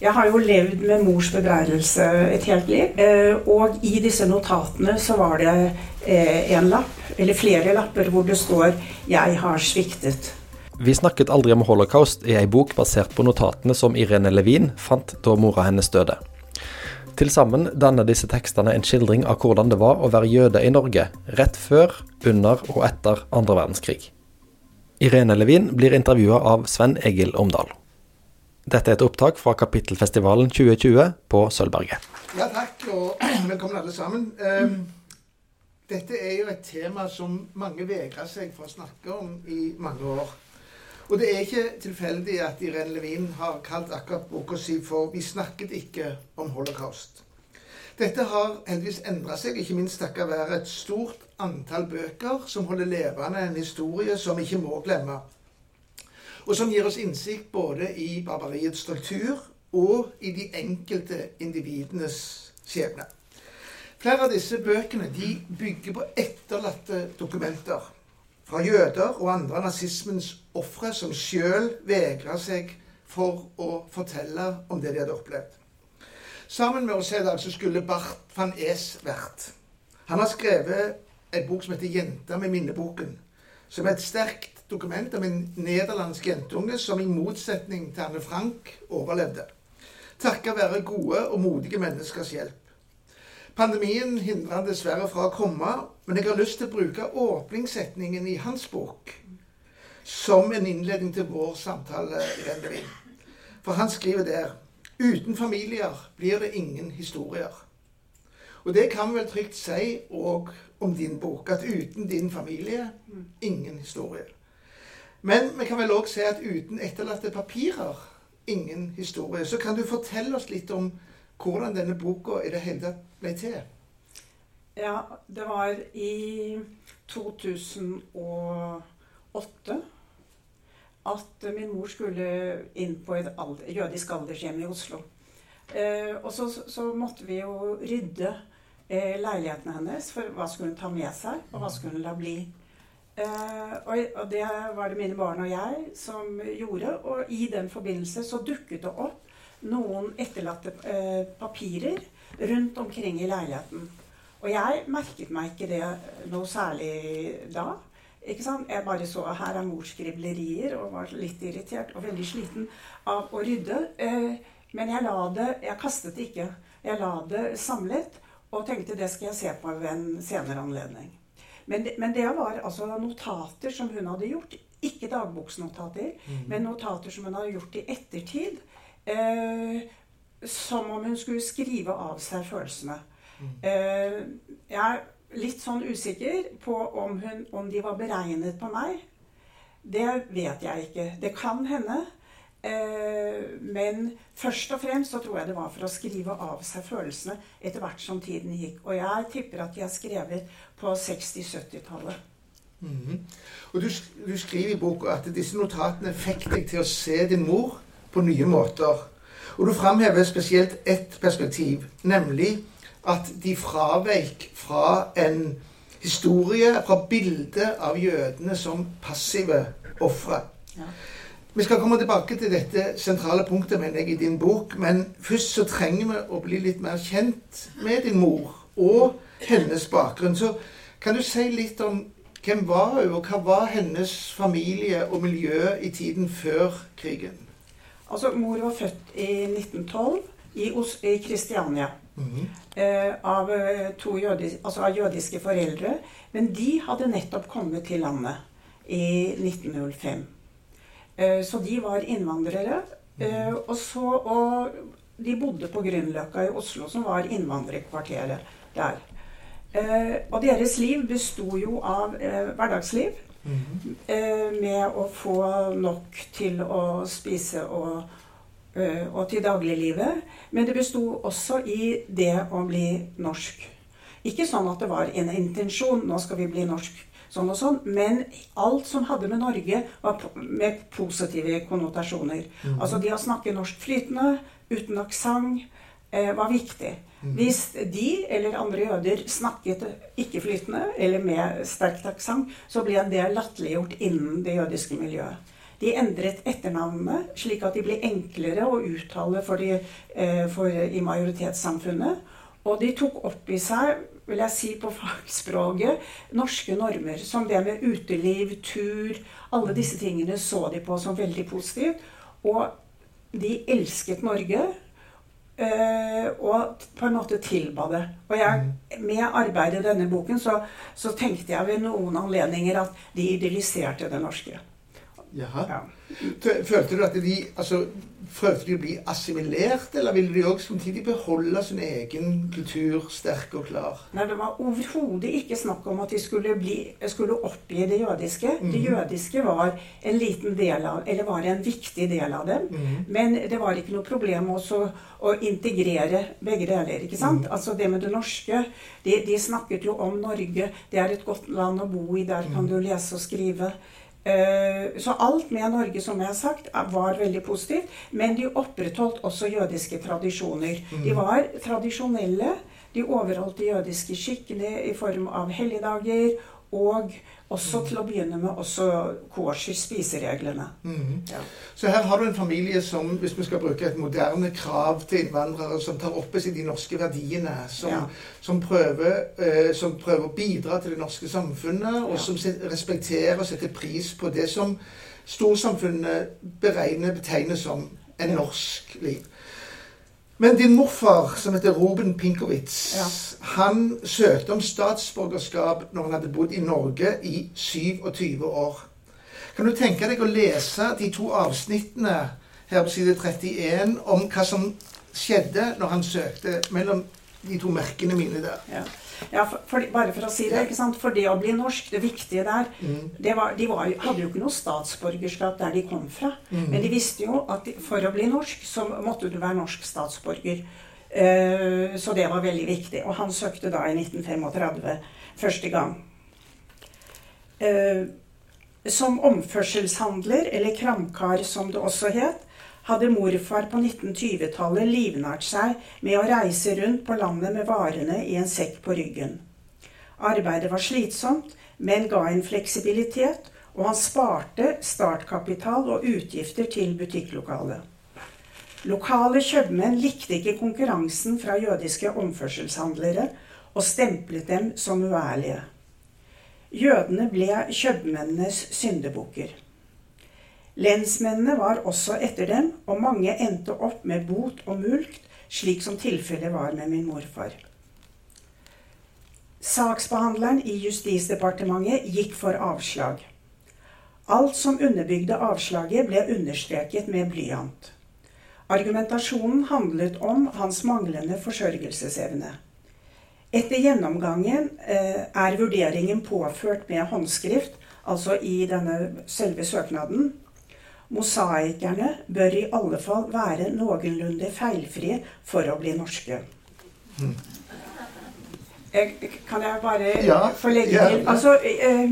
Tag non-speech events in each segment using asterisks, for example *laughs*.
Jeg har jo levd med mors bebreidelse et helt liv. Eh, og i disse notatene så var det eh, en lapp, eller flere lapper, hvor det står 'Jeg har sviktet'. Vi snakket aldri om holocaust i ei bok basert på notatene som Irene Levin fant da mora hennes døde. Til sammen danner disse tekstene en skildring av hvordan det var å være jøde i Norge rett før, under og etter andre verdenskrig. Irene Levin blir intervjua av Sven Egil Omdal. Dette er et opptak fra Kapittelfestivalen 2020 på Sølvberget. Ja, takk, og *clears throat* velkommen alle sammen. Ehm, dette er jo et tema som mange vegrer seg for å snakke om i mange år. Og det er ikke tilfeldig at Irene Levin har kalt akkurat boka si for 'Vi snakket ikke om holocaust'. Dette har heldigvis endra seg, ikke minst takket være et stort antall bøker som holder levende en historie som ikke må glemme og som gir oss innsikt både i barbariets struktur og i de enkelte individenes skjebne. Flere av disse bøkene bygger på etterlatte dokumenter fra jøder og andre nazismens ofre som sjøl vegra seg for å fortelle om det de hadde opplevd. Sammen med oss i dag så skulle Barth van Es vært. Han har skrevet en bok som heter 'Jenta med minneboken', som er et sterkt dokument om en nederlandsk jentunge som i motsetning til Anne Frank overlevde. Takket være gode og modige menneskers hjelp. Pandemien hindrer han dessverre fra å komme, men jeg har lyst til å bruke åpningssetningen i hans bok som en innledning til vår samtale i Vendevin. For han skriver der Uten familier blir det ingen historier. Og det kan vi vel trygt si òg om din bok. At uten din familie, ingen historie. Men vi kan vel òg si at uten etterlatte papirer, ingen historie. Så kan du fortelle oss litt om hvordan denne boka i det hele tatt ble til? Ja, det var i 2008 at min mor skulle inn på et alder, jødisk aldershjem i Oslo. Eh, og så, så, måtte vi jo rydde eh, leiligheten hennes, for hva skulle hun ta med seg, og hva skulle hun la bli. Eh, og, det var det mine barn og jeg som gjorde. Og i den forbindelse så dukket det opp noen etterlatte eh, papirer rundt omkring i leiligheten. Og jeg merket meg ikke det noe særlig da. Ikke sant? Jeg bare så her er mors skriblerier og var litt irritert og veldig sliten av å rydde. Eh, men jeg la det Jeg kastet det ikke. Jeg la det samlet og tenkte det skal jeg se på ved en senere anledning. Men det, men det var altså notater som hun hadde gjort. Ikke dagboksnotater, mm. men notater som hun hadde gjort i ettertid. Eh, som om hun skulle skrive av seg følelsene. Mm. Eh, jeg er litt sånn usikker på om, hun, om de var beregnet på meg. Det vet jeg ikke. Det kan hende. Eh, men først og fremst så tror jeg det var for å skrive av seg følelsene etter hvert som tiden gikk. Og jeg tipper at de har skrevet på 60-70-tallet. Mm -hmm. Og du, du, skriver i boka at disse notatene fikk deg til å se din mor på nye måter. Og du framhever spesielt ett perspektiv, nemlig at de fraveik fra en historie, fra bildet av jødene som passive ofre. Ja. Vi skal komme tilbake til dette sentrale punktet mener jeg, i din bok. Men først så trenger vi å bli litt mer kjent med din mor og hennes bakgrunn. Så kan du si litt om hvem var hun, og hva var hennes familie og miljø i tiden før krigen? Altså, Mor var født i 1912 i, Os i Kristiania. Mm -hmm. eh, av, eh, to jødis altså av jødiske foreldre. Men de hadde nettopp kommet til landet i 1905. Eh, så de var innvandrere. Eh, og, så, og de bodde på Grünerløkka i Oslo, som var innvandrerkvarteret der. Eh, og deres liv besto jo av hverdagsliv. Mm. med å få nok til å spise og, og til dagliglivet. Men det besto også i det å bli norsk. Ikke sånn at det var en intensjon nå skal vi bli norsk sånn og sånn. Men alt som hadde med Norge, var med positive konnotasjoner. Mm. Altså det å snakke norsk flytende, uten aksent, eh, var viktig. Mm. Hvis de eller andre jøder snakket ikke-flytende eller med sterkt aksent, så ble det latterliggjort innen det jødiske miljøet. De endret etternavnene slik at de ble enklere å uttale for, de, eh, for i majoritetssamfunnet. Og de tok opp i seg, vil jeg si på fagspråket, norske normer. Som det med uteliv, tur Alle disse tingene så de på som veldig positivt. Og de elsket Norge. Uh, og på en måte tilba det. Og jeg, mm. med arbeidet i denne boken så, så, tenkte jeg ved noen anledninger at de idylliserte det norske. Jaha. Ja. Følte du at de altså, Prøvde de å bli assimilert, eller ville de òg samtidig beholde sin egen kultur sterk og klar? Nei, Det var overhodet ikke snakk om at de skulle, bli, skulle oppgi det jødiske. Mm. Det mhm. jødiske var en liten del av, eller var en viktig del av dem. Mm. Men det var ikke noe problem også å integrere begge deler. ikke sant? Mm. Altså det med det norske. De, de, snakket jo om Norge. Det er et godt land å bo i. Der kan mhm. du lese og skrive. Eh, så alt med Norge, som jeg har sagt, var veldig positivt. Men de opprettholdt også jødiske tradisjoner. Mm. De var tradisjonelle. De overholdt de jødiske skikkene i form av helligdager og også til å begynne med også kosher, spisereglene. Mm. Ja. Så her har du en familie som, hvis vi skal bruke et moderne krav til innvandrere, som tar opp i seg de norske verdiene. Som, ja. som, prøver, eh, som, prøver, å bidra til det norske samfunnet, og ja. som respekterer og setter pris på det som storsamfunnet beregner, betegner som en norsk liv. Men din morfar, som heter Ruben Pinkowitz, ja. han søkte om statsborgerskap når han hadde bodd i Norge i 27 år. Kan du tenke deg å lese de to avsnittene her på side 31 om hva som skjedde når han søkte mellom de to merkene mine der? Ja. Ja, for, for, bare for å si det. ikke sant? For det å bli norsk, det viktige der mm. det var, De var, hadde jo ikke noe statsborgerskap der de kom fra. Mm. Men de visste jo at de, for å bli norsk, så måtte du være norsk statsborger. Uh, så det var veldig viktig. Og han søkte da i 1935 første gang. Uh, som omførselshandler, eller kramkar som det også het, hadde morfar på 1920-tallet livnært seg med å reise rundt på landet med varene i en sekk på ryggen. Arbeidet var slitsomt, men ga en fleksibilitet, og han sparte startkapital og utgifter til butikklokalet. Lokale kjøpmenn likte ikke konkurransen fra jødiske omførselshandlere og stemplet dem som uærlige. Jødene ble kjøpmennenes syndebukker. Lensmennene var også etter dem, og mange endte opp med bot og mulkt, slik som tilfellet var med min morfar. Saksbehandleren i Justisdepartementet gikk for avslag. Alt som underbygde avslaget, ble understreket med blyant. Argumentasjonen handlet om hans manglende forsørgelsesevne. Etter gjennomgangen eh, er vurderingen påført med håndskrift, altså i denne selve søknaden, Mosaikerne bør i alle fall være noenlunde feilfrie for å bli norske. Mm. Kan jeg bare ja, få legge ja, til Altså, eh,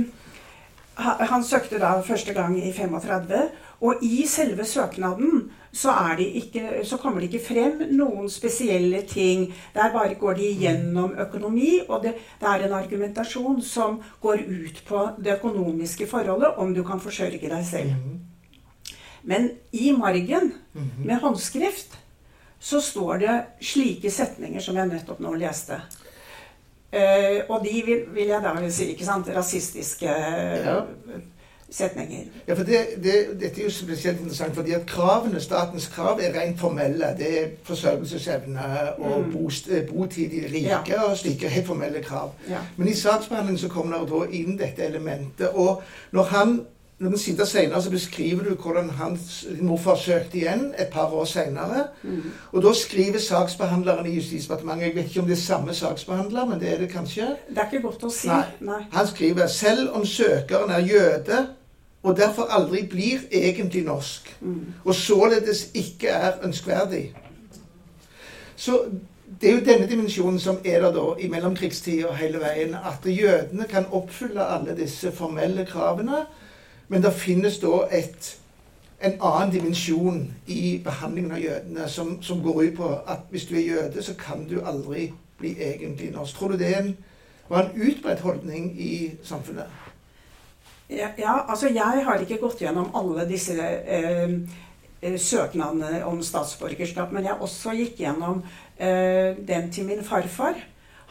han søkte da første gang i 35, og i selve søknaden så, ikke, så, kommer det ikke frem noen spesielle ting. Der bare går de gjennom økonomi, og det, det, er en argumentasjon som går ut på det økonomiske forholdet, om du kan forsørge deg selv. Men i margen, mhm. med håndskrift, så står det slike setninger som jeg nettopp nå leste. Uh, og de vil, vil, jeg da si ikke sant, rasistiske ja. setninger. Ja, for det, det, Dette er jo spesielt interessant, fordi at kravene, statens krav er rent formelle. Det er forsørgelsesevne og mm. bost, eh, botid i riket ja. og slike helt formelle krav. Ja. Men i saksbehandlingen så kommer det da inn dette elementet. Og når han noen sitter senere så beskriver du hvordan hans morfar søkte igjen et par år senere. Mm. Og da skriver saksbehandleren i Justisdepartementet Jeg vet ikke om det er samme saksbehandler, men det er det kanskje? Det er ikke godt å si. Nei. Nei. Han skriver selv om søkeren er jøde og derfor aldri blir egentlig norsk, mm. og således ikke er ønskverdig. Så det er jo denne dimensjonen som er der da i mellomkrigstida hele veien. At jødene kan oppfylle alle disse formelle kravene men det finnes da et, en annen dimensjon i behandlingen av jødene som, som, går ut på at hvis du er jøde, så kan du aldri bli egentlig norsk. Tror du det en, var en utbredt holdning i samfunnet? Ja, ja, altså jeg har ikke gått gjennom alle disse eh, eh, søknadene om statsborgerskap, men jeg også gikk gjennom eh, den til min farfar.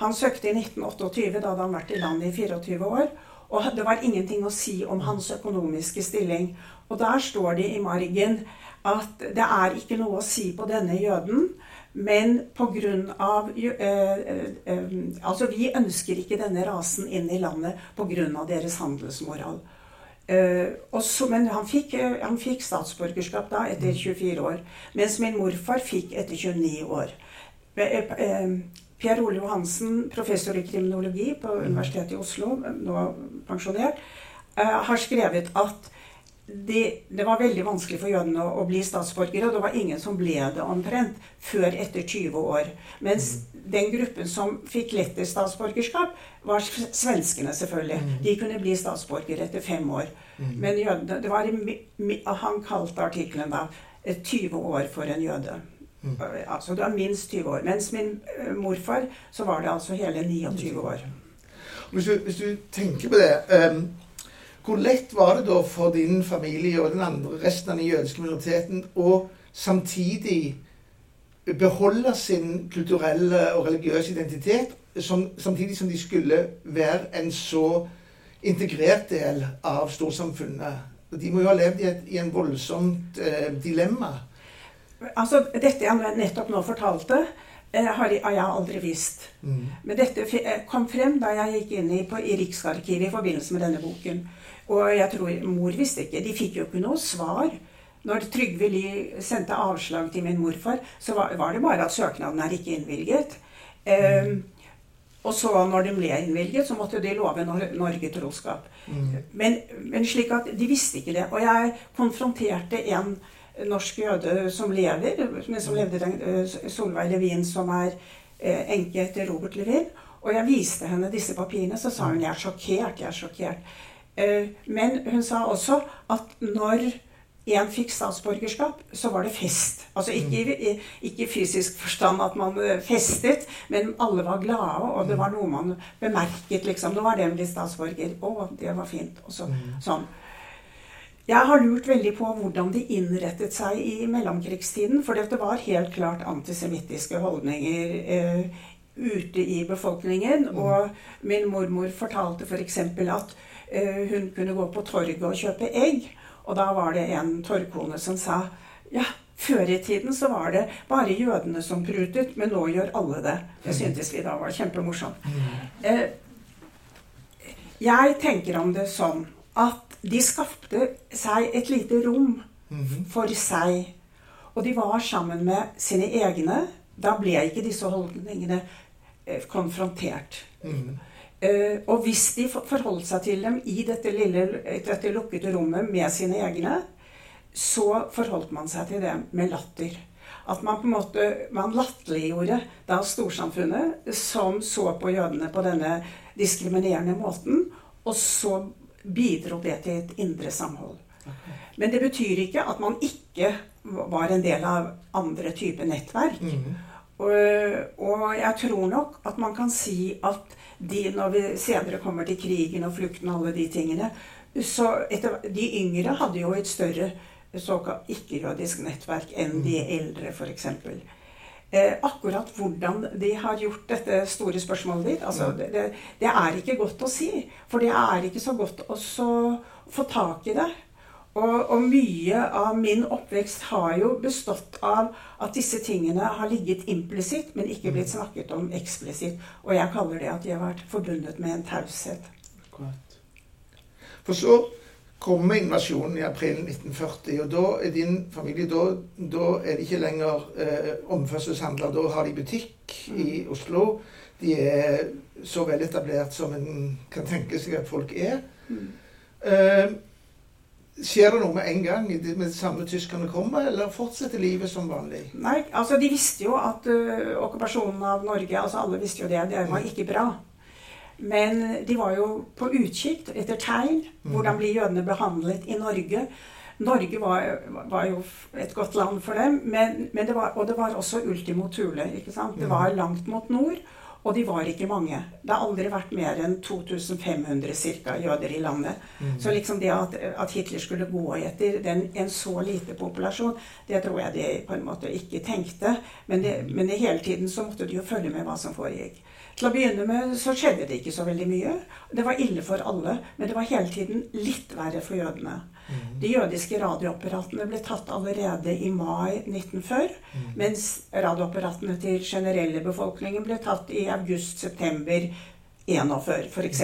Han søkte i 1928, da hadde han vært i landet i 24 år. Og det var ingenting å si om hans økonomiske stilling. Og der står det i margen at det er ikke noe å si på denne jøden. Men pga. Eh, eh, eh, altså, vi ønsker ikke denne rasen inn i landet pga. deres handelsmoral. Eh, også, men han fikk, han fikk, statsborgerskap da etter 24 år. Mens min morfar fikk etter 29 år. Eh, Per Ole Johansen, professor i kriminologi på Universitetet i Oslo, nå pensjonert, har skrevet at det, det, var veldig vanskelig for jødene å, å, bli statsborgere, og det var ingen som ble det omtrent før etter 20 år. Mens mm. den gruppen som fikk lettest statsborgerskap, var svenskene, selvfølgelig. Mm. De kunne bli statsborgere etter fem år. Mm. Men jødene det var, Han kalte artikkelen da 20 år for en jøde. Altså det var minst 20 år. Mens min uh, morfar, så var det altså hele 29 år. Hvis du, hvis du tenker på det um hvor lett var det da for din familie og den andre resten av den jødiske minoriteten å samtidig beholde sin kulturelle og religiøse identitet, som, samtidig som de skulle være en så integrert del av storsamfunnet? De må jo ha levd i, et, i en voldsomt eh, dilemma. Altså, Dette jeg nettopp nå fortalte, eh, har jeg, aldri visst. Mm. Men dette kom frem da jeg gikk inn i, på, i Riksarkivet i forbindelse med denne boken. Og jeg tror mor visste ikke. De fikk jo ikke noe svar. Når Trygve Lie sendte avslag til min morfar, så var, var det bare at søknaden er ikke innvilget. Eh, og så når de ble innvilget, så måtte de love Norge troskap. Mm. Men, men, slik at de visste ikke det. Og jeg konfronterte en norsk jøde som lever, men som levde den, Solveig Levin, som er enke etter Robert Levin. Og jeg viste henne disse papirene, så sa hun jeg er sjokkert. jeg er sjokkert. Eh, men hun sa også at når en fikk statsborgerskap, så var det fest. Altså ikke i, ikke fysisk forstand at man festet, men alle var glade, og det var noe man bemerket, liksom. Nå var en blitt statsborger. Å, det var fint. Og så, mm. sånn. Jeg har lurt veldig på hvordan de innrettet seg i mellomkrigstiden. For det var helt klart antisemittiske holdninger eh, ute i befolkningen. Mm. Og min mormor fortalte f.eks. For at Eh, hun kunne gå på torget og kjøpe egg. Og da var det en torgkone som sa ja, før i tiden så var det bare jødene som prutet, men nå gjør alle det. Det mm. syntes vi da var kjempemorsomt. Mm. Eh, jeg tenker om det sånn at de skapte seg et lite rom mm-hmm. for seg. Og de var sammen med sine egne. Da ble ikke disse holdningene eh, konfrontert. Mm. Uh, og hvis de forholdt seg til dem i dette, lille, dette lukkede rommet med sine egne, så forholdt man seg til dem med latter. At man på en måte man latterliggjorde da storsamfunnet som så på jødene på denne diskriminerende måten. Og så bidro det til et indre samhold. Men det betyr ikke at man ikke var en del av andre typer nettverk. Mm. Og, og jeg tror nok at man kan si at de, når vi senere kommer til krigen og flukten og alle de tingene så etter, De yngre hadde jo et større såkalt ikke-jødisk nettverk enn de mm. eldre, f.eks. Eh, akkurat hvordan de har gjort dette store spørsmålet ditt, altså, det, det, det, er ikke godt å si. For det er ikke så godt å få tak i det. Og, og, mye av min oppvekst har jo bestått av at disse tingene har ligget implisitt, men ikke blitt snakket om eksplisitt. Og jeg kaller det at de har vært forbundet med en taushet. For så kommer invasjonen i april 1940, og da er din familie Da, da er de ikke lenger eh, omførselshandler. Da har de butikk mm. i Oslo. De er så veletablert som en kan tenke seg at folk er. Mm. Eh, Skjer det noe med en gang med det samme tyskerne kommer, eller fortsetter livet som vanlig? Nei, altså De visste jo at uh, okkupasjonen av Norge altså Alle visste jo det. Det var ikke bra. Men de var jo på utkikk etter tegn. Hvordan blir jødene behandlet i Norge? Norge var, var, jo et godt land for dem, men, men det var, og det var også ultimo tule. ikke sant? Det var langt mot nord. Og de var ikke mange. Det har aldri vært mer enn 2500 cirka, jøder i landet. Mm. Så liksom det at, at Hitler skulle gå etter den, en så lite populasjon, det tror jeg de på en måte ikke tenkte. Men, det, men det hele tiden så måtte de jo følge med hva som foregikk. Til å begynne med så skjedde det ikke så veldig mye. Det var ille for alle, men det var hele tiden litt verre for jødene. De jødiske radioapparatene ble tatt allerede i mai 1940, mens radioapparatene til generelle befolkningen ble tatt i august-september 1941, f.eks.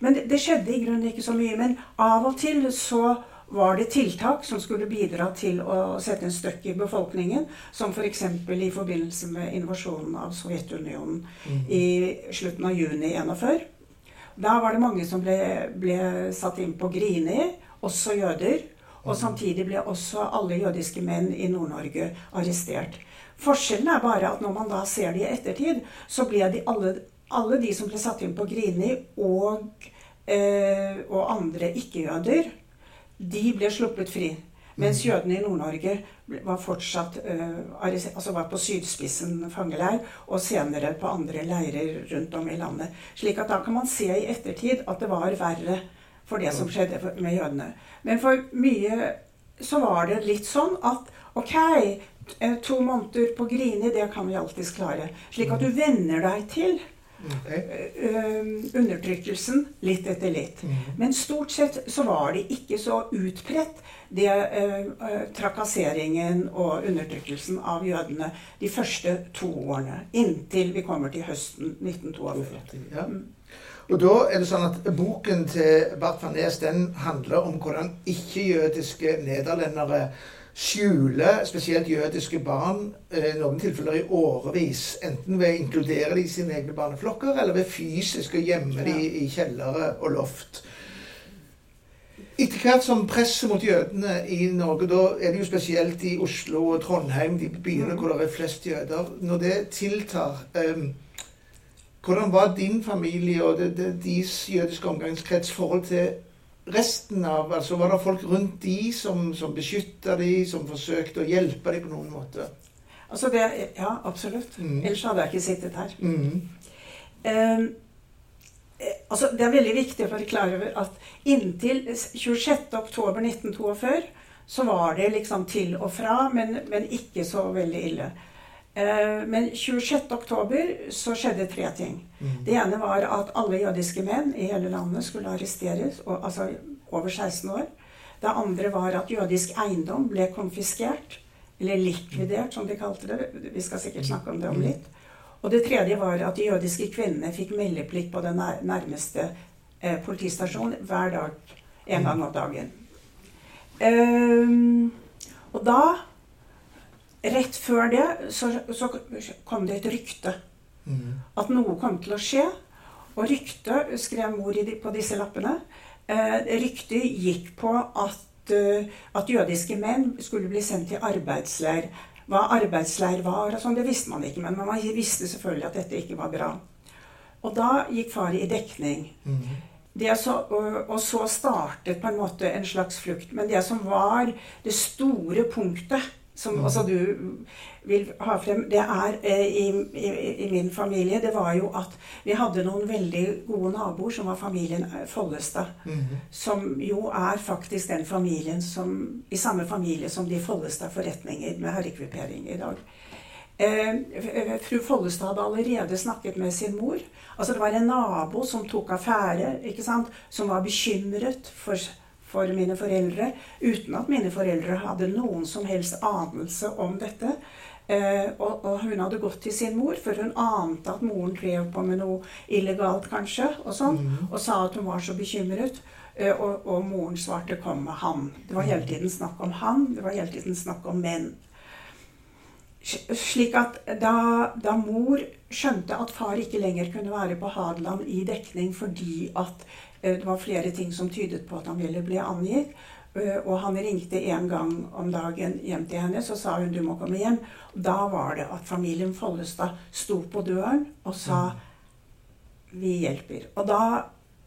Men det, det skjedde i grunnen ikke så mye. Men av og til så var det tiltak som skulle bidra til å sette en støkk i befolkningen, som f.eks. For i forbindelse med invasjonen av Sovjetunionen i slutten av juni 41. Da var det mange som ble, ble satt inn på Grini, også jøder. Og samtidig ble også alle jødiske menn i Nord-Norge arrestert. Forskjellen er bare at når man da ser det i ettertid, så ble de alle, alle de som ble satt inn på Grini, og, eh, og andre ikke-jøder, de ble sluppet fri. Mens jødene i Nord-Norge var fortsatt uh, altså var på sydspissen fangeleir, og senere på andre leirer rundt om i landet. Slik at da kan man se i ettertid at det var verre for det som skjedde med jødene. Men for mye så var det litt sånn at ok, eh, to måneder på Grini, det kan vi alltids klare. Slik at du venner deg til undertrykkelsen litt etter litt. Men stort sett så var det ikke så utbredt, det eh, eh, trakasseringen og undertrykkelsen av jødene de første to årene. Inntil vi kommer til høsten 1942. Ja. Og da er det sånn at Boken til Bart van Nes den handler om hvordan ikke-jødiske nederlendere skjuler spesielt jødiske barn, eh, i noen tilfeller i årevis. Enten ved å inkludere de i sine egne barneflokker, eller ved fysisk å gjemme de i kjellere og loft. Etter hvert som presset mot jødene i Norge, da er det jo spesielt i Oslo og Trondheim, de byene hvor det er flest jøder, når det tiltar um, hvordan var din familie og det, det, deres jødiske omgangskrets forhold til resten av altså Var det folk rundt de som, som beskytta de, som forsøkte å hjelpe de på noen måte? Altså det, ja, absolutt. Mm. Ellers hadde jeg ikke sittet her. Mm. Eh, eh, altså det er veldig viktig å være klar over at inntil 26.10.1942 så var det liksom til og fra, men, men ikke så veldig ille. Eh, men 26.10 så skjedde tre ting. Det ene var at alle jødiske menn i hele landet skulle arresteres, og, altså over 16 år. Det andre var at jødisk eiendom ble konfiskert, eller likvidert, som de kalte det. Vi skal sikkert snakke om det om litt. Og det tredje var at de jødiske kvinnene fikk meldeplikt på den nærmeste eh, politistasjonen hver dag. En gang om dagen. Um, og da, rett før det, så, så kom det et rykte. Mm. At noe kom til å skje. Og ryktet, skrev mor de, på disse lappene, eh, ryktet gikk på at, eh, at jødiske menn skulle bli sendt til arbeidsleir. Hva arbeidsleir var, og sånn, det visste man ikke, men man visste selvfølgelig at dette ikke var bra. Og da gikk far i dekning. Mm. Det så, og så startet på en måte en slags flukt. Men det som var det store punktet, som Mm. altså du vil ha frem, det er eh, i, i, i min familie, det var jo at vi hadde noen veldig gode naboer som var familien eh, Follestad. Mm. Som jo er faktisk den familien som I samme familie som de Follestad forretninger med herrekvipering i dag. Eh, fru Follestad hadde allerede snakket med sin mor. Altså Det var en nabo som tok affære, ikke sant? som var bekymret for, for mine foreldre, uten at mine foreldre hadde noen som helst anelse om dette. Eh, og, og hun hadde gått til sin mor, for hun ante at moren drev på med noe illegalt, kanskje, og sånn, og sa at hun var så bekymret. Eh, og, og moren svarte 'kom med han'. Det var hele tiden snakk om han, det var hele tiden snakk om menn. Slik at da, da mor skjønte at far ikke lenger kunne være på Hadeland i dekning fordi at det var flere ting som tydet på at han ville bli angitt, eh, og han ringte en gang om dagen hjem til henne, så sa hun 'du må komme hjem'. Da var det at familien Follestad sto på døren og sa 'vi hjelper'. Og da,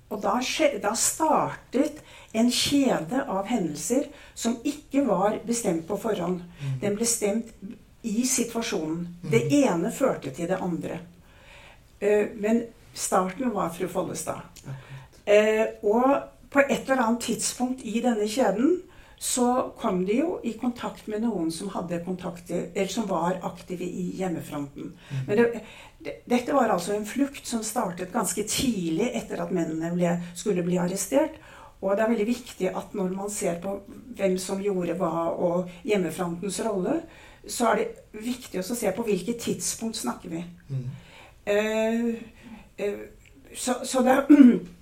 og da, skje, da startet en kjede av hendelser som ikke var bestemt på forhånd. Den ble stemt i situasjonen. Det ene førte til det andre. Eh, men starten var fru Follestad. Eh, og på et eller annet tidspunkt i denne kjeden så kom de jo i kontakt med noen som, som var aktive i hjemmefronten. Men det, det, dette var altså en flukt som startet ganske tidlig etter at mennene ble, skulle bli arrestert. Og det er veldig viktig at når man ser på hvem som gjorde hva, og hjemmefrontens rolle, så er det viktig å se på hvilket tidspunkt snakker vi. Mm. Uh, uh, så, så, det, *clears throat*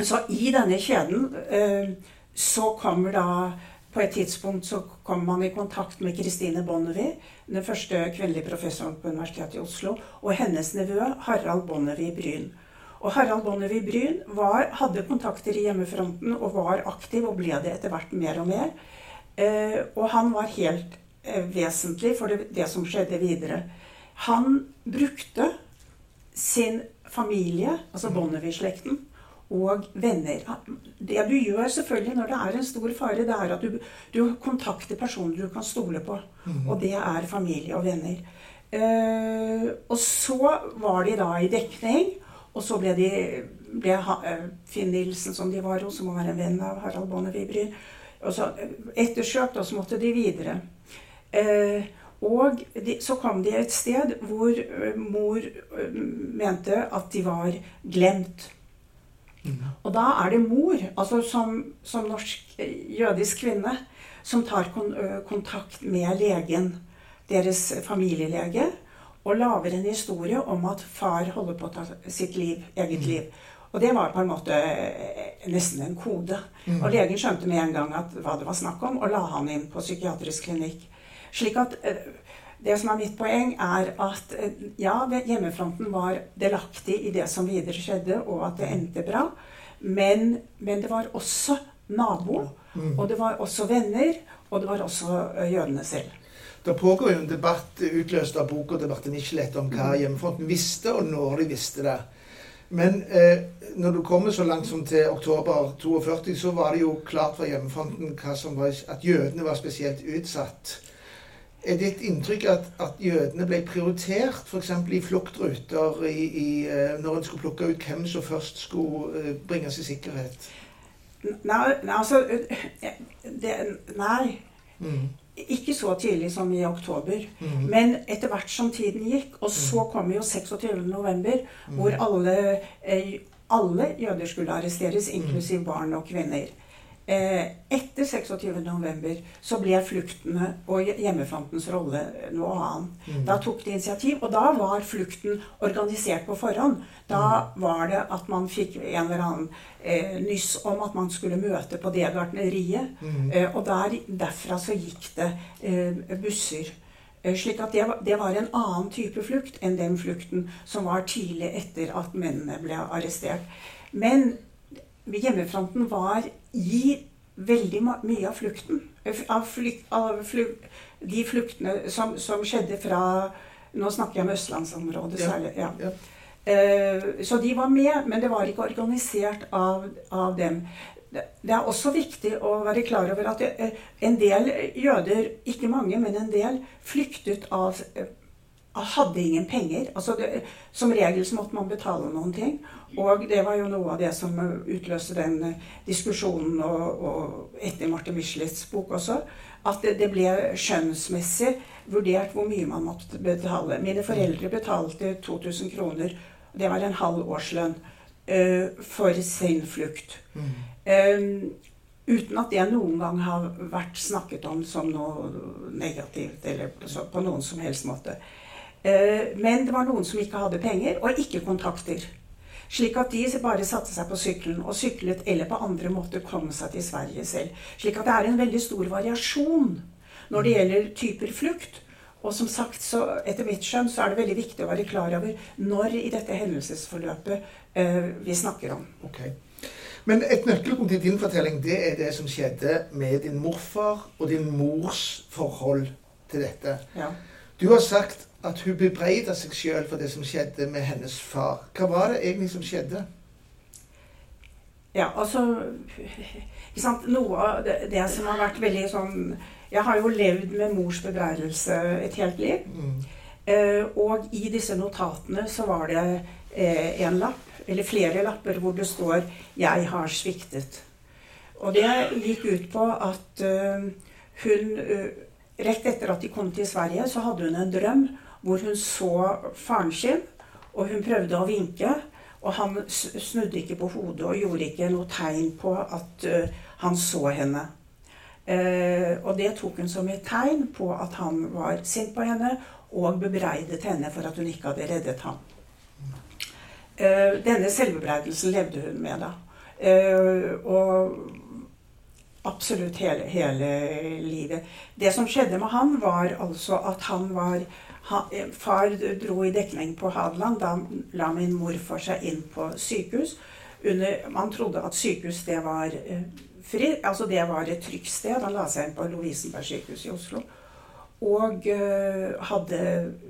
så, i denne kjeden uh, så kommer da på et tidspunkt så kom man i kontakt med Kristine Bonnevie, den første kvinnelige professoren på Universitetet i Oslo, og hennes nevø Harald Bonnevie Bryn. Og Harald Bonnevie Bryn var, hadde kontakter i hjemmefronten og var aktiv, og ble det etter hvert mer og mer. Eh, og han var helt eh, vesentlig for det, det som skjedde videre. Han brukte sin familie, altså Bonnevie-slekten, og venner. Det du gjør selvfølgelig når det er en stor fare, det er at du, du kontakter personer du kan stole på. Mm. Og det er familie og venner. Uh, og så var de da i dekning. Og så ble, de, ble uh, Finn Nilsen, som de var hos, som var en venn av Harald Bonnevibry, Og så uh, ettersøkt, og så måtte de videre. Uh, og de, så kom de et sted hvor mor mente at de var glemt. Og da er det mor, altså som, som norsk eh, jødisk kvinne, som tar kon kontakt med legen, deres familielege, og lager en historie om at far holder på å ta sitt liv, eget liv. Og det var på en måte eh, nesten en kode. Og legen skjønte med en gang at, hva det var snakk om, og la han inn på psykiatrisk klinikk. Slik at eh, det som er mitt poeng, er at eh, ja, hjemmefronten var delaktig i det som videre skjedde, og at det endte bra. Men, men det var også nabo, mm. og det var også venner, og det var også eh, jødene selv. Det pågår jo en debatt utløst av boka til Marte Nichelet om hva mm. hjemmefronten visste, og når de visste det. Men eh, når du kommer så langt som til oktober 42, så var det jo klart for hjemmefronten var, at jødene var spesielt utsatt. Er ditt inntrykk at, at jødene ble prioritert f.eks. i fluktruter i, i, eh, når en skulle plukke ut hvem som først skulle eh, bringes i sikkerhet? Nei, altså det, Nei. Mm. Ikke så tidlig som i oktober. Mm. Men etter hvert som tiden gikk, og så mm. kom jo 26.11., mm. hvor alle, eh, alle jøder skulle arresteres, inklusiv barn og kvinner. Eh, etter 26.11. så ble fluktene og hjemmefrontens rolle noe annet. Mm. Da tok de initiativ, og da var flukten organisert på forhånd. Da mm. var det at man fikk en eller annen eh, nyss om at man skulle møte på det gartneriet. Mm. Eh, og der, derfra så gikk det eh, busser. Eh, slik at det var, det var, en annen type flukt enn den flukten som var tidlig etter at mennene ble arrestert. Men hjemmefronten var i veldig mye av flukten. Av, flykt, av flykt, de fluktene som, som, skjedde fra Nå snakker jeg om østlandsområdet særlig. Ja. Ja. Uh, så de var med, men det var ikke organisert av, av dem. Det, det er også viktig å være klar over at det, eh, en del jøder, ikke mange, men en del, flyktet av hadde ingen penger. Altså det, som regel så måtte man betale noen ting. Og det var jo noe av det som utløste den eh, diskusjonen og, og etter Marte Michelets bok også. At det, det, ble skjønnsmessig vurdert hvor mye man måtte betale. Mine foreldre betalte 2000 kroner. Det var en halv årslønn uh, for sin flukt. Mm. Uh, uten at det noen gang har vært snakket om som noe negativt eller på noen som helst måte. Uh, men det var noen som ikke hadde penger, og ikke kontakter. Slik at de bare satte seg på sykkelen og syklet, eller på andre måter kom seg til Sverige selv. Slik at det er en veldig stor variasjon når det gjelder typer flukt. Og som sagt, så etter mitt skjønn så er det veldig viktig å være klar over når i dette hendelsesforløpet eh, vi snakker om. Okay. Men et nøkkelpunkt i din fortelling det er det som skjedde med din morfar og din mors forhold til dette. Ja. Du har sagt at hun bebreida seg sjøl for det som skjedde med hennes far. Hva var det egentlig som skjedde? Ja, altså Noe av det, det, som har vært veldig sånn Jeg har jo levd med mors bebreidelse et helt liv. Mm. Eh, og i disse notatene så var det eh, en lapp, eller flere lapper, hvor det står 'Jeg har sviktet'. Og det gikk ut på at uh, hun uh, Rett etter at de kom til Sverige, så hadde hun en drøm hvor hun så faren sin, og hun prøvde å vinke. Og han snudde ikke på hodet og gjorde ikke noe tegn på at uh, han så henne. og det tok hun som et tegn på at han var sint på henne og bebreidet henne for at hun ikke hadde reddet ham. denne selvbebreidelsen levde hun med da. og absolutt hele, hele, livet. Det som skjedde med han, var altså at han var han, Far dro i dekning på Hadeland. Da la min morfar seg inn på sykehus. Under, man trodde at sykehus det var eh, fri, altså det var et trygt sted. Han la seg inn på Lovisenberg sykehus i Oslo. Og uh, hadde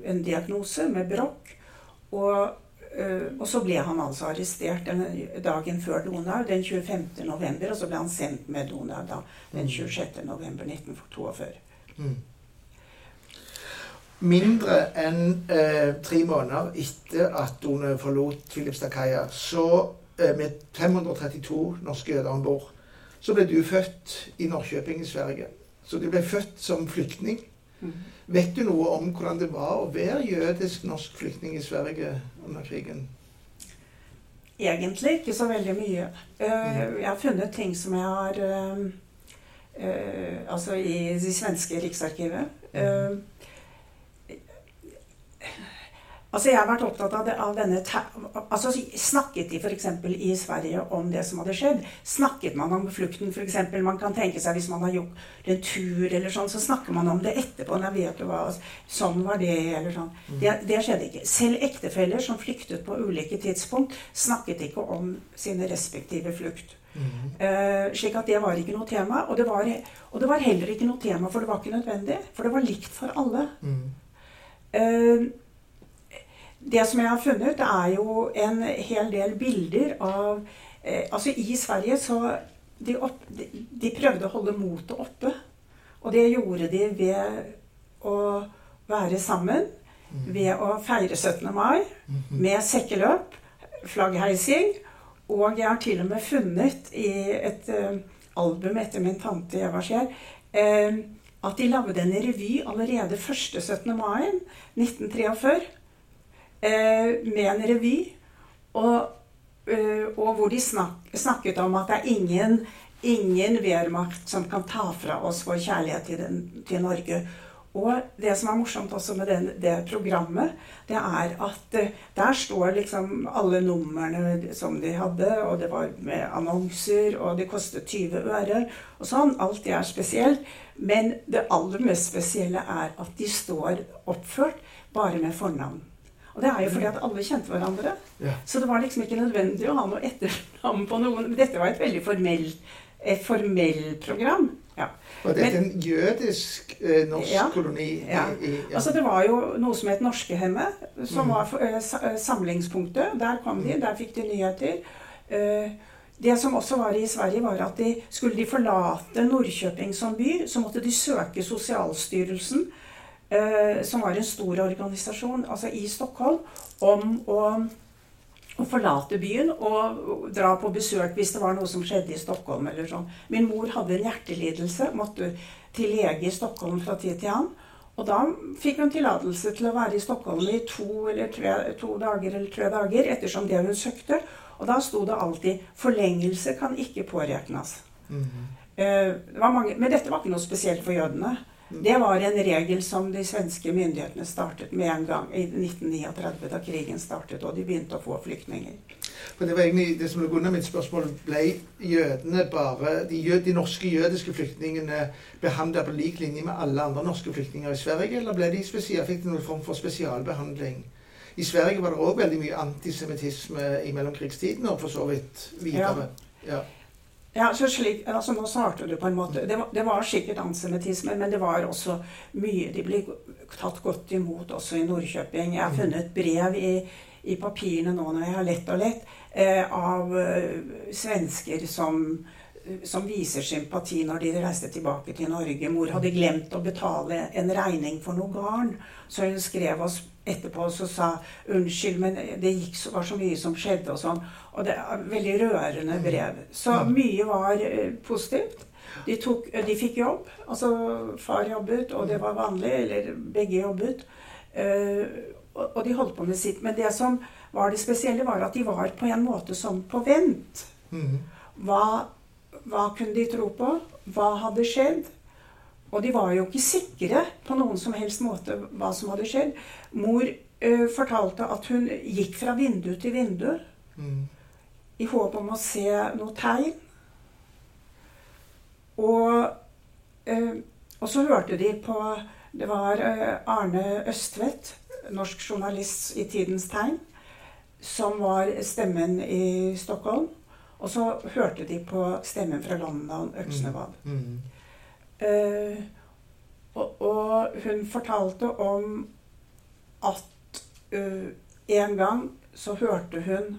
en diagnose med brokk. Og og så ble han altså arrestert den dagen før Donau, den 25. november. Og så ble han sendt med Donau da, den 26. Mm. november 1942. Mm. Mindre enn uh, tre måneder etter at Donau forlot Filipstadkaia, så uh, med 532 norske jøder om bord, så ble du født i Norrköping i Sverige. Så du ble født som flyktning. Mm. Vet du noe om hvordan det var å være jødisk norsk flyktning i Sverige under krigen? Egentlig ikke så veldig mye. Uh, jeg har funnet ting som jeg har uh, uh, Altså i det svenske riksarkivet. Altså Jeg har vært opptatt av, det, av denne altså Snakket de f.eks. i Sverige om det som hadde skjedd? Snakket man om flukten f.eks.? Man kan tenke seg hvis man har gjort en tur, eller sånn, så snakker man om det etterpå. Når vet du hva, Sånn var det, eller sånn. Mm. Det, det, skjedde ikke. Selv ektefeller som flyktet på ulike tidspunkt, snakket ikke om sine respektive flukt. Mm. Uh, slik at det var ikke noe tema. Og det, var, og det, var, heller ikke noe tema, for det var ikke nødvendig. For det var likt for alle. Mm. Uh, det som jeg har funnet, er jo en hel del bilder av eh, Altså, i Sverige så de, opp, de, de, prøvde å holde motet oppe. Og det gjorde de ved å være sammen. Mm. Ved å feire 17. mai mm-hmm. med sekkeløp, flaggheising. Og jeg har til og med funnet i et uh, album etter min tante Eva Skjær uh, at de lagde en revy allerede første 17. mai 1943 Eh, med en revy. Og, eh, og hvor de snak, snakket om at det er ingen, ingen Wehrmacht som kan ta fra oss vår kjærlighet til, den, til Norge. Og det som er morsomt også med den, det programmet, det er at uh, der står liksom alle numrene som de hadde, og det var med annonser, og det kostet 20 øre og sånn. Alt det er spesielt. Men det aller mest spesielle er at de står oppført bare med fornavn. Og det er jo fordi at alle kjente hverandre. Ja. Så det var liksom ikke nødvendig å ha noe etternavn på noen. Dette var et veldig formelt et formell program. Ja. Var dette Men, en jødisk eh, norsk ja, koloni? Ja. I, ja. Altså Det var jo noe som het Norskehemmet, som mm. var for, eh, eh, samlingspunktet. Der kom de, der fikk de nyheter. Eh, det som også var i Sverige, var at de, skulle de forlate Nordkjøping som by, så måtte de søke Sosialstyrelsen som var en stor organisasjon altså i Stockholm, om å, å, forlate byen og dra på besøk hvis det var noe som skjedde i Stockholm. eller sånn. Min mor hadde en hjertelidelse, måtte til lege i Stockholm fra tid til annen. Og da fikk hun tillatelse til å være i Stockholm i to, eller tre, to dager eller tre dager, ettersom det hun søkte. Og da sto det alltid 'forlengelse kan ikke påregnes'. Mm -hmm. eh, men dette var ikke noe spesielt for jødene. Det var en regel som de svenske myndighetene startet med en gang i 1939, da krigen startet, og de begynte å få flyktninger. For Det var egentlig det som lå under mitt spørsmål. Ble jødene bare, de, jød, de norske jødiske flyktningene behandla på lik linje med alle andre norske flyktninger i Sverige, eller ble de spesielt, fikk de noen form for spesialbehandling? I Sverige var det òg veldig mye antisemittisme i mellomkrigstiden, og for så vidt videre. Ja. ja. Ja, så slik, altså Nå svarte du på en måte. Det var, det var, sikkert antisemittisme, men det var også mye De ble tatt godt imot også i Nordkjøping. Jeg har mm. funnet brev i, i papirene nå når jeg har lett og lett, eh, av uh, svensker som, som viser sympati når de reiste tilbake til Norge. Mor hadde glemt å betale en regning for noe garn, så hun skrev oss etterpå så sa unnskyld, men det gikk så, var så mye som skjedde og sånn. Og det er veldig rørende brev. Så mye var eh, positivt. De, tok, de fikk jobb. Altså far jobbet, og det var vanlig. Eller begge jobbet. Uh, og, og de holdt på med sitt. Men det som var det spesielle, var at de var på en måte som på vent. Mhm. Hva, hva kunne de tro på? Hva hadde skjedd? Og de var jo ikke sikre på noen som helst måte hva som hadde skjedd. Mor uh, fortalte at hun gikk fra vindu til vindu mm. i håp om å se noe tegn. Og, uh, og så hørte de på Det var uh, Arne Østvedt, norsk journalist i Tidens Tegn, som var stemmen i Stockholm. Og så hørte de på stemmen fra London, Øksnevad. Mhm. Eh, og, og hun fortalte om at eh, en gang så hørte hun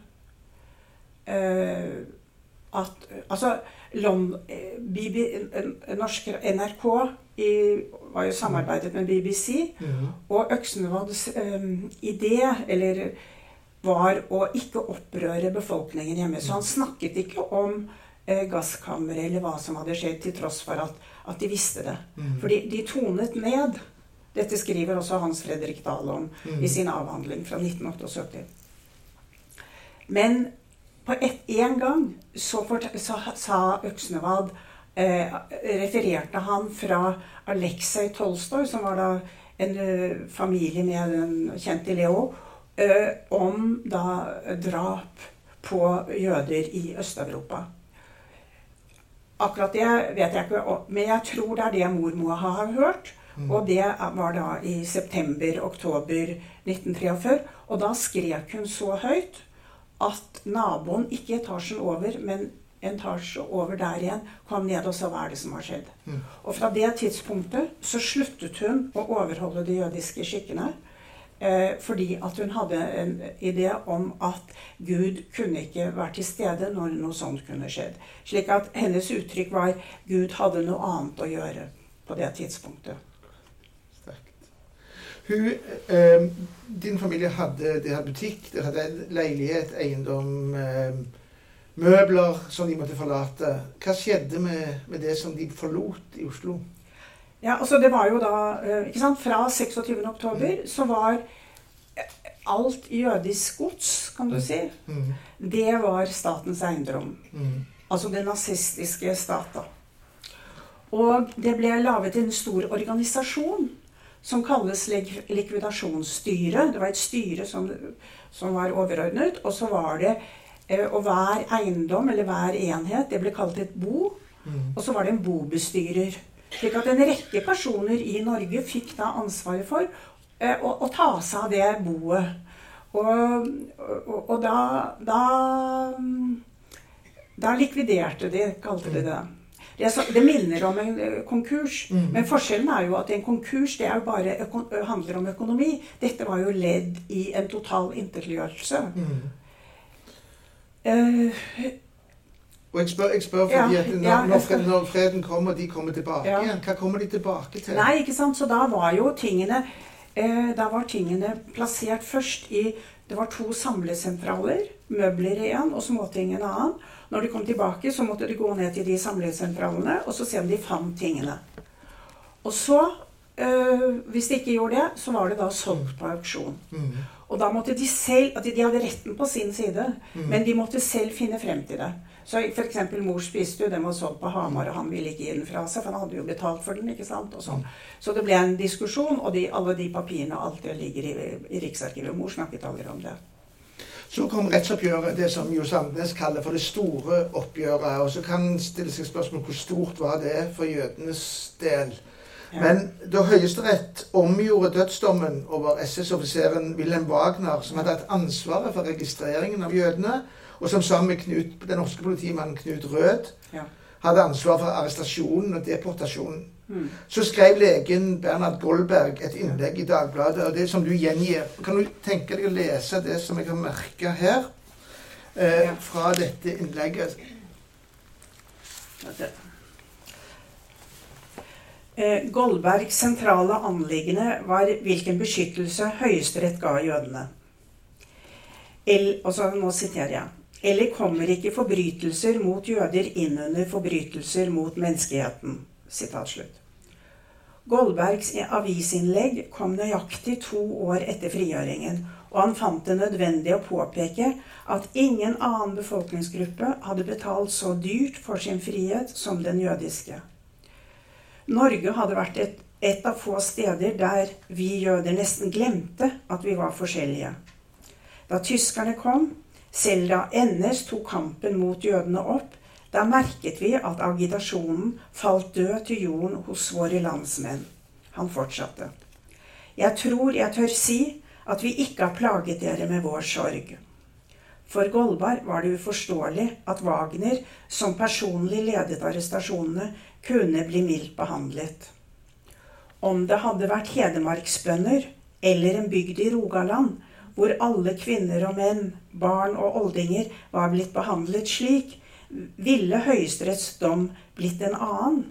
eh, at Altså Lond, eh, BB, norsk NRK i, var jo samarbeidet med BBC. ja. Og Øksnevads eh, idé, eller var å ikke opprøre befolkningen hjemme. Så han snakket ikke om eh, gasskamre eller hva som hadde skjedd, til tross for at, at de visste det. Mm. For de tonet ned. Dette skriver også Hans Fredrik Dahl om mm. i sin avhandling fra 1978. Men på en gang så, fort- så sa Øksnevad eh, Refererte han fra Aleksej Tolstoy, som var da en eh, familie med den kjente Leo, eh, om da drap på jøder i Øst-Europa. Akkurat det vet jeg ikke, men jeg tror det er det mor må ha hørt. Og det var da i september-oktober 1943. Og da skrek hun så høyt at naboen, ikke etasjen over, men en etasje over der igjen, kom ned og sa hva er det som har skjedd. Mm. Og fra det tidspunktet så sluttet hun å overholde de jødiske skikkene. Eh, fordi at hun hadde en idé om at Gud kunne ikke være til stede når noe sånt kunne skjedd. Slik at hennes uttrykk var Gud hadde noe annet å gjøre på det tidspunktet. Sterkt. Hun, eh, din familie hadde, de hadde butikk, de hadde en leilighet, eiendom, eh, møbler som de måtte forlate. Hva skjedde med, med det som de forlot i Oslo? Ja, altså det var jo da eh, ikke sant, Fra 26. oktober så var eh, alt jødisk gods, kan du si, Mhm. det var statens eiendom. Mhm. Altså den nazistiske staten. Og det ble laget en stor organisasjon som kalles lik- likvidasjonsstyret. Det var et styre som, som var overordnet. Og så var det eh, Og hver eiendom, eller hver enhet, det ble kalt et bo. Og så var det en bobestyrer. Slik at en rekke personer i Norge fikk da ansvaret for eh, å, å ta seg av det boet. Og, og, og da, da Da likviderte de, kalte de det. Det, så, det minner om en eh, konkurs. mm. Men forskjellen er jo at en konkurs det er jo bare handler om økonomi. Dette var jo ledd i en total intetliggjørelse. Mm. Eh, Og jeg spør, jeg spør fordi at når, ja, skal- når freden kommer, de kommer tilbake Ja. igjen, hva kommer de tilbake til? Nei, ikke sant? Så da var jo tingene eh, Da var tingene plassert først i Det var to samlesentraler. Møbler i en og småting i en annen. Når de kom tilbake, så måtte de gå ned til de samlesentralene og så se om de fant tingene. Og så, eh, hvis de ikke gjorde det, så var det da solgt på auksjon. Mm. Og da måtte de selv at De hadde retten på sin side, mm. men de måtte selv finne frem til det. Så f.eks. mor spiste jo, den var solgt på Hamar, og han ville ikke gi den fra seg, for han hadde jo betalt for den. ikke sant, sånn. Så det ble en diskusjon, og de, alle de papirene alltid alt det ligger i, i Riksarkivet. Mor snakket aldri om det. Så kom rettsoppgjøret, det som Jo Sandnes kaller for det store oppgjøret. Og så kan en stille seg spørsmål hvor stort var det for jødenes del. Ja. Men da Høyesterett omgjorde dødsdommen over SS-offiseren Wilhelm Wagner, som hadde hatt ansvaret for registreringen av jødene, og som sammen med Knut, den norske politimannen Knut Rød Ja. hadde ansvar for arrestasjonen og deportasjonen, Mm. så skrev legen Bernhard Goldberg et innlegg i Dagbladet, og det som du gjengir. Kan du tenke deg å lese det som jeg har merka her, eh, Ja. fra dette innlegget? Eh, Goldbergs sentrale anliggende var hvilken beskyttelse Høyesterett ga jødene. El, og så, nå siterer jeg. Eller kommer ikke forbrytelser mot jøder inn under forbrytelser mot menneskeheten? Goldbergs avisinnlegg kom nøyaktig to år etter frigjøringen, og han fant det nødvendig å påpeke at ingen annen befolkningsgruppe hadde betalt så dyrt for sin frihet som den jødiske. Norge hadde vært et, et av få steder der vi jøder nesten glemte at vi var forskjellige. Da tyskerne kom, selv da NS tok kampen mot jødene opp, da merket vi at agitasjonen falt død til jorden hos våre landsmenn. Han fortsatte. Jeg tror jeg tør si at vi ikke har plaget dere med vår sorg. For Goldberg var det uforståelig at Wagner, som personlig ledet arrestasjonene, kunne bli mildt behandlet. Om det hadde vært hedmarksbønder eller en bygd i Rogaland, hvor alle kvinner og menn, barn og oldinger var blitt behandlet slik, ville Høyesteretts dom blitt en annen?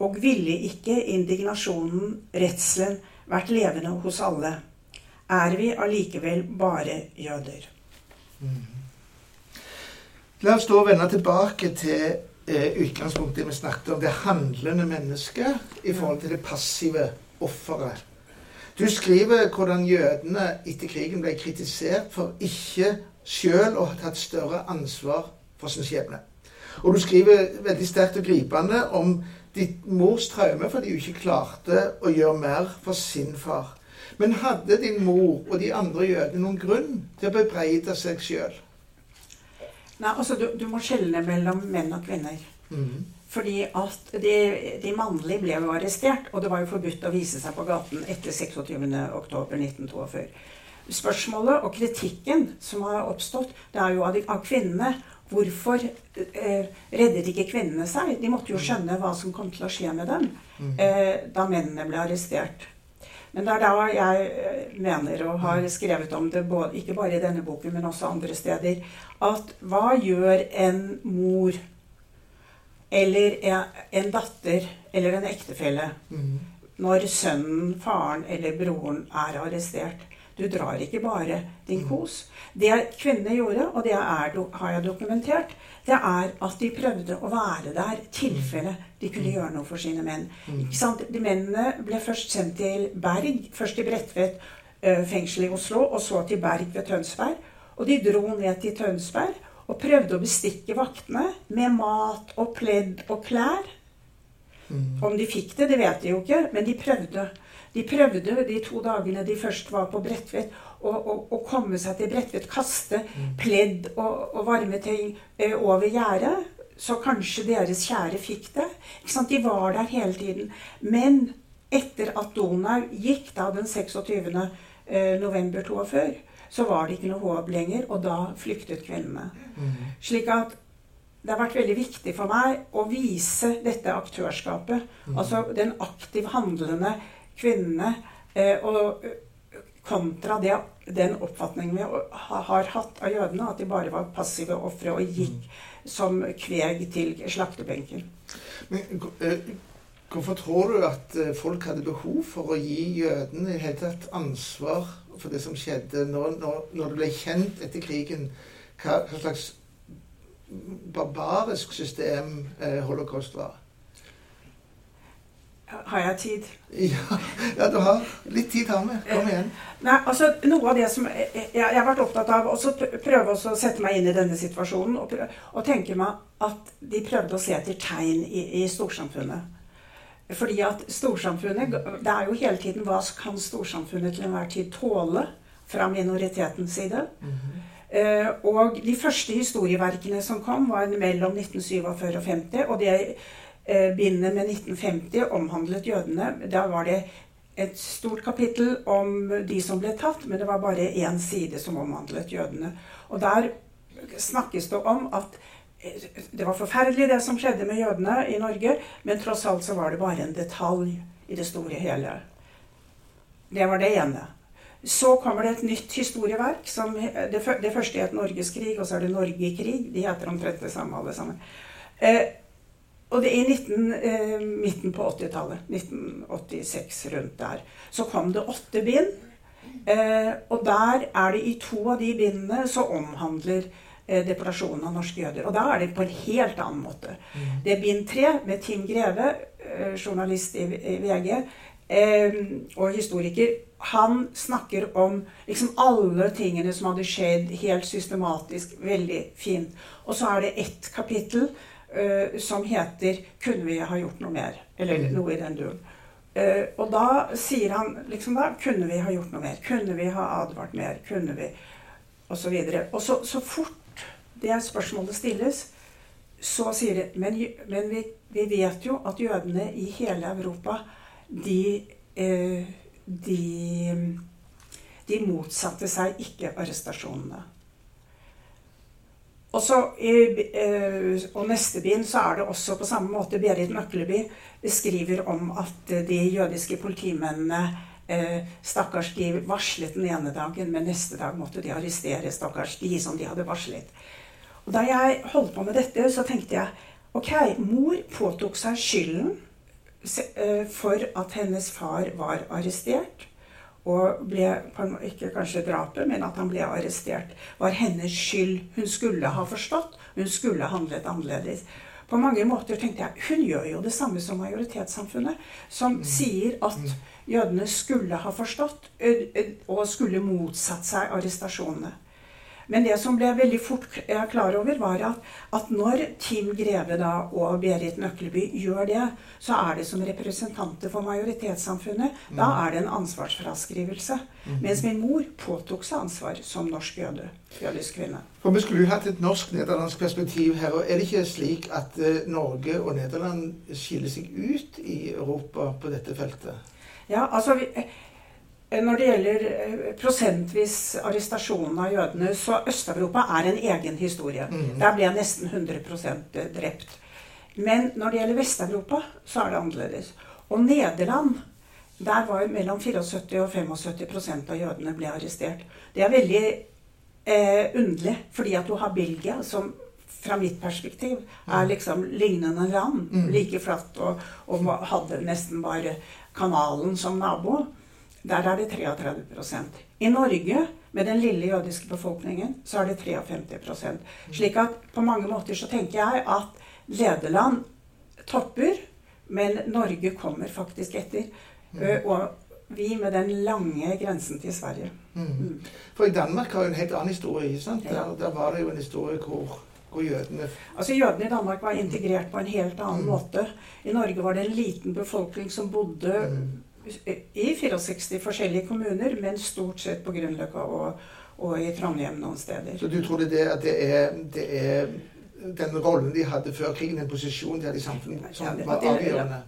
Og ville ikke indignasjonen, redselen, vært levende hos alle? Er vi allikevel bare jøder? Mm. La oss da vende tilbake til eh, utgangspunktet vi snakket om, det handlende mennesket i forhold til det passive offeret. Du skriver hvordan jødene etter krigen ble kritisert for ikke sjøl å ha tatt større ansvar for sin skjebne. Og du skriver veldig sterkt og gripende om ditt mors traume fordi hun ikke klarte å gjøre mer for sin far. Men hadde din mor og de andre jødene noen grunn til å bebreide seg sjøl? Nei, altså du, du, må skjelne mellom menn og kvinner. Mm. Fordi at de, de, mannlige ble jo arrestert, og det var jo forbudt å vise seg på gaten etter 26.10.1942. Spørsmålet og kritikken som har oppstått, det er jo av, de, av kvinnene Hvorfor eh, reddet ikke kvinnene seg? De måtte jo skjønne hva som kom til å skje med dem mm. eh, da mennene ble arrestert. Men det er da jeg eh, mener, og har skrevet om det ikke bare i denne boken, men også andre steder, at hva gjør en mor eller en datter eller en ektefelle mm. når sønnen, faren eller broren er arrestert? Du drar ikke bare din mm. kos. Det kvinnene gjorde, og det er, har jeg dokumentert, det er at de prøvde å være der i tilfelle mm. de kunne mm. gjøre noe for sine menn. De mennene ble først sendt til Berg, først til Bredtvet fengsel i Oslo, og så til Berg ved Tønsberg. Og de dro ned til Tønsberg og prøvde å bestikke vaktene med mat og pledd og klær. Om de fikk det, det vet de jo ikke, men de prøvde. De prøvde de to dagene de først var på Bredtvet, å komme seg til Bredtvet. Kaste mm. pledd og, og varme ting eh, over gjerdet. Så kanskje deres kjære fikk det. De var der hele tiden. Men etter at Donau gikk da den 26. Eh, november 42, så var det ikke noe håp lenger, og da flyktet kvinnene. Mm. Slik at det har vært veldig viktig for meg å vise dette aktørskapet. Mm. Altså den aktiv handlende kvinnene. Eh, og eh, kontra det, den oppfatningen vi har hatt av jødene, at de bare var passive ofre og gikk mm. som kveg til slaktebenken. Men eh, Hvorfor tror du at folk hadde behov for å gi jødene i hele tatt ansvar for det som skjedde, når, når, når det ble kjent etter krigen hva, hva slags barbarisk system eh, holocaust var? Har jeg tid? Ja, ja, du har litt tid har vi. Kom igjen. Nei, altså noe av det som Jeg, jeg har vært opptatt av å prøve å sette meg inn i denne situasjonen og, og, tenke meg at de prøvde å se etter tegn i, i storsamfunnet. Fordi at storsamfunnet Det er jo hele tiden hva kan storsamfunnet til enhver tid tåle fra minoritetens side? Mm -hmm. Uh, og de første historieverkene som kom, var mellom 1947 og 50. Og det Eh, bindet med 1950 omhandlet jødene. Da var det et stort kapittel om de som ble tatt, men det var bare én side som omhandlet jødene. Og der snakkes det om at eh, det var forferdelig det som skjedde med jødene i Norge, men tross alt så var det bare en detalj i det store hele. Det var det ene. Så kommer det et nytt historieverk. Som, det, det første het 'Norgeskrig', og så er det 'Norge i krig'. De heter omtrent det samme alle sammen. Eh, og det i 19, eh, midten på 80-tallet, 1986 rundt der, så kom det åtte bind. Eh, og der er det i to av de bindene så omhandler eh, deportasjonen av norske jøder. Og da er det på en helt annen måte. Mm. Det er bind tre med Tim Greve, eh, journalist i, VG, og historiker. Han snakker om liksom alle tingene som hadde skjedd, helt systematisk, veldig fint. Og så er det ett kapittel uh, som heter 'Kunne vi ha gjort noe mer?' Eller Mm. noe i den duren. Uh, og da sier han liksom da Kunne vi ha gjort noe mer? Kunne vi ha advart mer? Kunne vi Og så videre. Og så, så fort det spørsmålet stilles, så sier de Men, men vi, vi vet jo at jødene i hele Europa, de eh, de, de motsatte seg ikke arrestasjonene. Og, så, eh, og neste bind så er det også på samme måte Berit Møkleby skriver om at de jødiske politimennene eh, Stakkars, de varslet den ene dagen, men neste dag måtte de arrestere stakkars de som de hadde varslet. Og Da jeg holdt på med dette, så tenkte jeg ok, mor påtok seg skylden for at hennes far var arrestert. Og ble, ikke kanskje drapet, men at han ble arrestert, var hennes skyld. Hun skulle ha forstått. Hun skulle handlet annerledes. På mange måter tenkte jeg hun gjør jo det samme som majoritetssamfunnet, som sier at jødene skulle ha forstått og skulle motsatt seg arrestasjonene. Men det som ble veldig fort klar over, var at, at når Tim Greve da og Berit Nøkleby gjør det, så er det som representanter for majoritetssamfunnet. Da er det en ansvarsfraskrivelse. Mens min mor påtok seg ansvar som norsk jøde, jødisk kvinne. For Vi skulle jo hatt et norsk-nederlandsk perspektiv her. og Er det ikke slik at eh, Norge og Nederland skiller seg ut i Europa på dette feltet? Ja, altså vi, eh, Når det gjelder eh, prosentvis arrestasjonen av jødene, så Øst-Europa er en egen historie. Mm. Der ble nesten 100% drept. Men når det gjelder Vest-Europa, så er det annerledes. Og Nederland, der var mellom 74 og 75% av jødene ble arrestert. Det er veldig eh, underlig, fordi at du har Belgia, som fra mitt perspektiv er liksom lignende land. Mm. Like flatt og, og hadde nesten bare kanalen som nabo. Der er det 33% I Norge, med den lille jødiske befolkningen, så er det 53 Slik at på mange måter så tenker jeg at lederland topper, men Norge kommer faktisk etter. Ø, Og vi med den lange grensen til Sverige. Mm. For i Danmark har jo en helt annen historie. ikke sant? Ja. Der, der var det jo en historie hvor, hvor jødene Altså Jødene i Danmark var integrert på en helt annen Mm. måte. I Norge var det en liten befolkning som bodde Mhm. I 64 forskjellige kommuner, men stort sett på Grünerløkka og, og i Trondheim noen steder. Så du tror det at det er, det er den rollen de hadde før krigen, den posisjonen de hadde i samfunnet, som Ja, det- var avgjørende?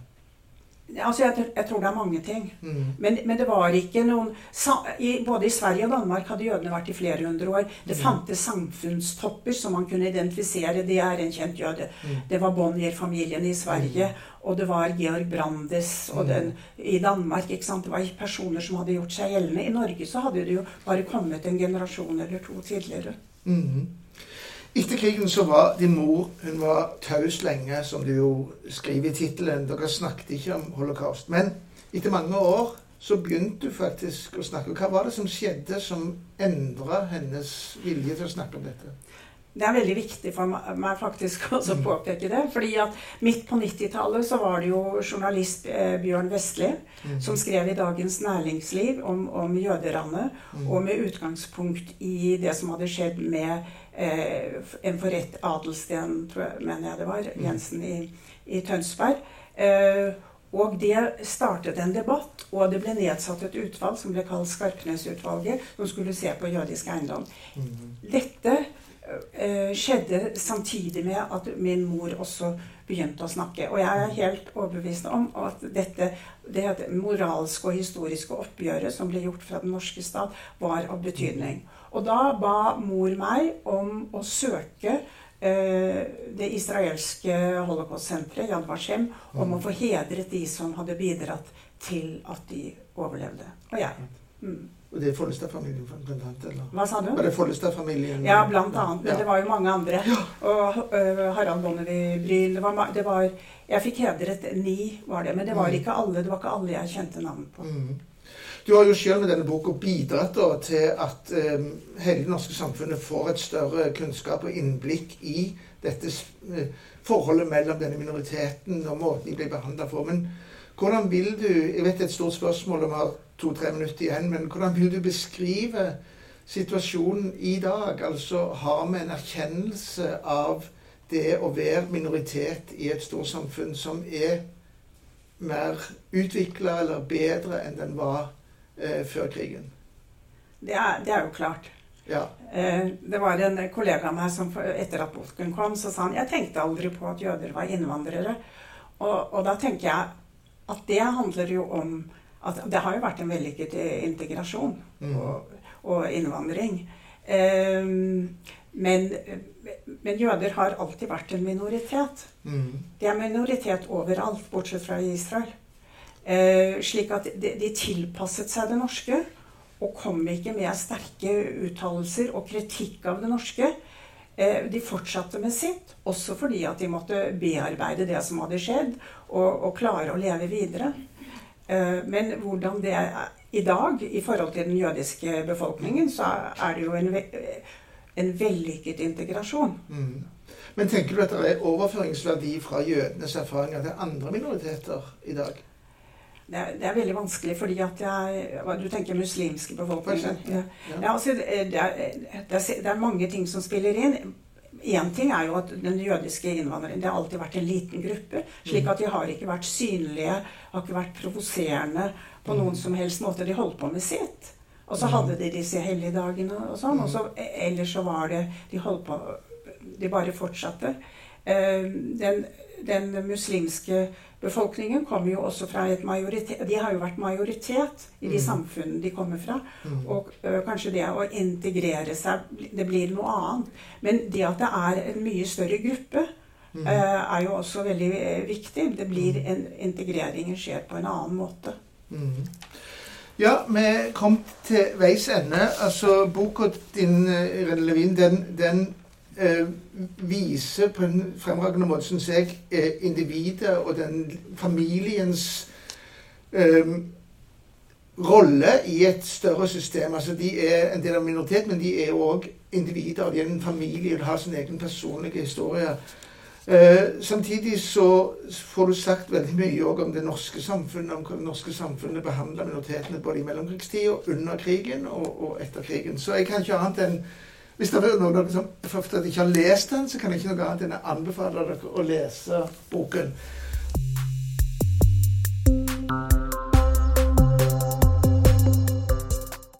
Altså jeg, jeg tror det er mange ting. Mm. Men, men det var ikke noen sa- i, Både i Sverige og Danmark hadde jødene vært i flere hundre år. Det mm. fantes samfunnstopper som man kunne identifisere. Det er en kjent jøde. Mm. Det var Bonnier-familien i Sverige, og det var Georg Brandes og den i Danmark. ikke sant? Det var personer som hadde gjort seg gjeldende. I Norge så hadde det jo bare kommet en generasjon eller to tidligere. Mhm. Etter krigen så var din mor hun var taus lenge, som du jo skriver i tittelen. Dere snakket ikke om holocaust. Men etter mange år så begynte du faktisk å snakke. Hva var det som skjedde som endra hennes vilje til å snakke om dette? Det er veldig viktig for meg- faktisk *laughs* å påpeke det. fordi at midt på 90-tallet så var det jo journalist eh, Bjørn Vestli Mhm. som skrev i Dagens Næringsliv om, om jøderanet, Mhm. og med utgangspunkt i det som hadde skjedd med eh, en forrett Adelsten, tror jeg, mener jeg det var, Mm. Jensen i, i Tønsberg. Eh, og det startet en debatt, og det ble nedsatt et utvalg som ble kalt Skarpnes-utvalget, som skulle se på jødisk eiendom. Dette skjedde samtidig med at min mor også begynte å snakke. Og jeg er helt overbevist om at dette det moralske og historiske oppgjøret som ble gjort fra den norske stat, var av betydning. Og da ba mor meg om å søke eh, det israelske holocaust-senteret, Yad Vashem, om å få hedret de som hadde bidratt til at de overlevde. Og jeg. Mm. Og det er Follestad-familien, blant annet? eller? Hva sa du? Var det Follestad-familien? Ja, blant annet. Men Ja. det var jo mange andre. Og uh, Harald Bonnevie-Bryl det det var Jeg fikk hedret ni, var det. Men det var Mm. ikke alle det var ikke alle jeg kjente navn på. Mm. Du har jo selv med denne boka bidratt da, til at um, hele det norske samfunnet får et større kunnskap og innblikk i dette uh, forholdet mellom denne minoriteten og måten de blir behandla på. Men hvordan vil du Jeg vet det er et stort spørsmål, om har to-tre minutter igjen. Men hvordan vil du beskrive situasjonen i dag? Altså har vi en erkjennelse av det å være minoritet i et storsamfunn som er mer utvikla eller bedre enn den var eh, før krigen? Det er, det er jo klart. Ja. Eh, det var en kollega av meg som etter at boken kom, så sa han jeg tenkte aldri på at jøder var innvandrere. Og, og da tenker jeg at det handler jo om at det har jo vært en vellykket eh, integrasjon Mm. og, og innvandring. Um, men, men jøder har alltid vært en minoritet. Mm. De er minoritet overalt, bortsett fra i Israel. Uh, slik at de, de tilpasset seg det norske, og kom ikke med sterke uttalelser og kritikk av det norske. Eh, de fortsatte med sitt, også fordi at de måtte bearbeide det som hadde skjedd, og, og klare å leve videre. Eh, men hvordan det er i dag i forhold til den jødiske befolkningen, så er det jo en, ve- en vellykket integrasjon. Mm. Men tenker du at det er overføringsverdi fra jødenes erfaringer til andre minoriteter i dag? Det er, det er veldig vanskelig, fordi at jeg Du tenker muslimske. Ja. ja. Ja, altså, det, er, det, er, det er mange ting som spiller inn. Én ting er jo at den jødiske innvandreren Det har alltid vært en liten gruppe. Slik Mm. at de har ikke vært synlige, har ikke vært provoserende på noen som helst måte. De holdt på med sitt. Og så Mm. hadde de disse helligdagene og sånn. Og så, ellers så var det De holdt på De bare fortsatte. Eh, Den, den muslimske befolkningen kommer jo også fra et majoritet De har jo vært majoritet i de Mm. samfunnene de kommer fra. Mm. Og ø, kanskje det å integrere seg Det blir noe annet. Men det at det er en mye større gruppe, Mm. ø, er jo også veldig viktig. Det blir en, integreringen skjer på en annen måte. Mm. Ja, vi kom til veis ende. Altså, Boka din, Levin, den, den viser på en fremragende måte, syns jeg, eh, individet og den familiens eh, rolle i et større system. Altså, De er en del av minoritet, men de er òg individer. De er en familie og har sin egen personlige historie. Eh, samtidig så får du sagt veldig mye òg om det norske samfunnet, om hvordan det norske samfunnet behandler minoritetene både i mellomkrigstida, under krigen og, og etter krigen. Så jeg kan ikke annet enn Hvis det er noen av dere som at ikke har lest den, så kan jeg ikke noe annet enn å anbefale dere å lese boken.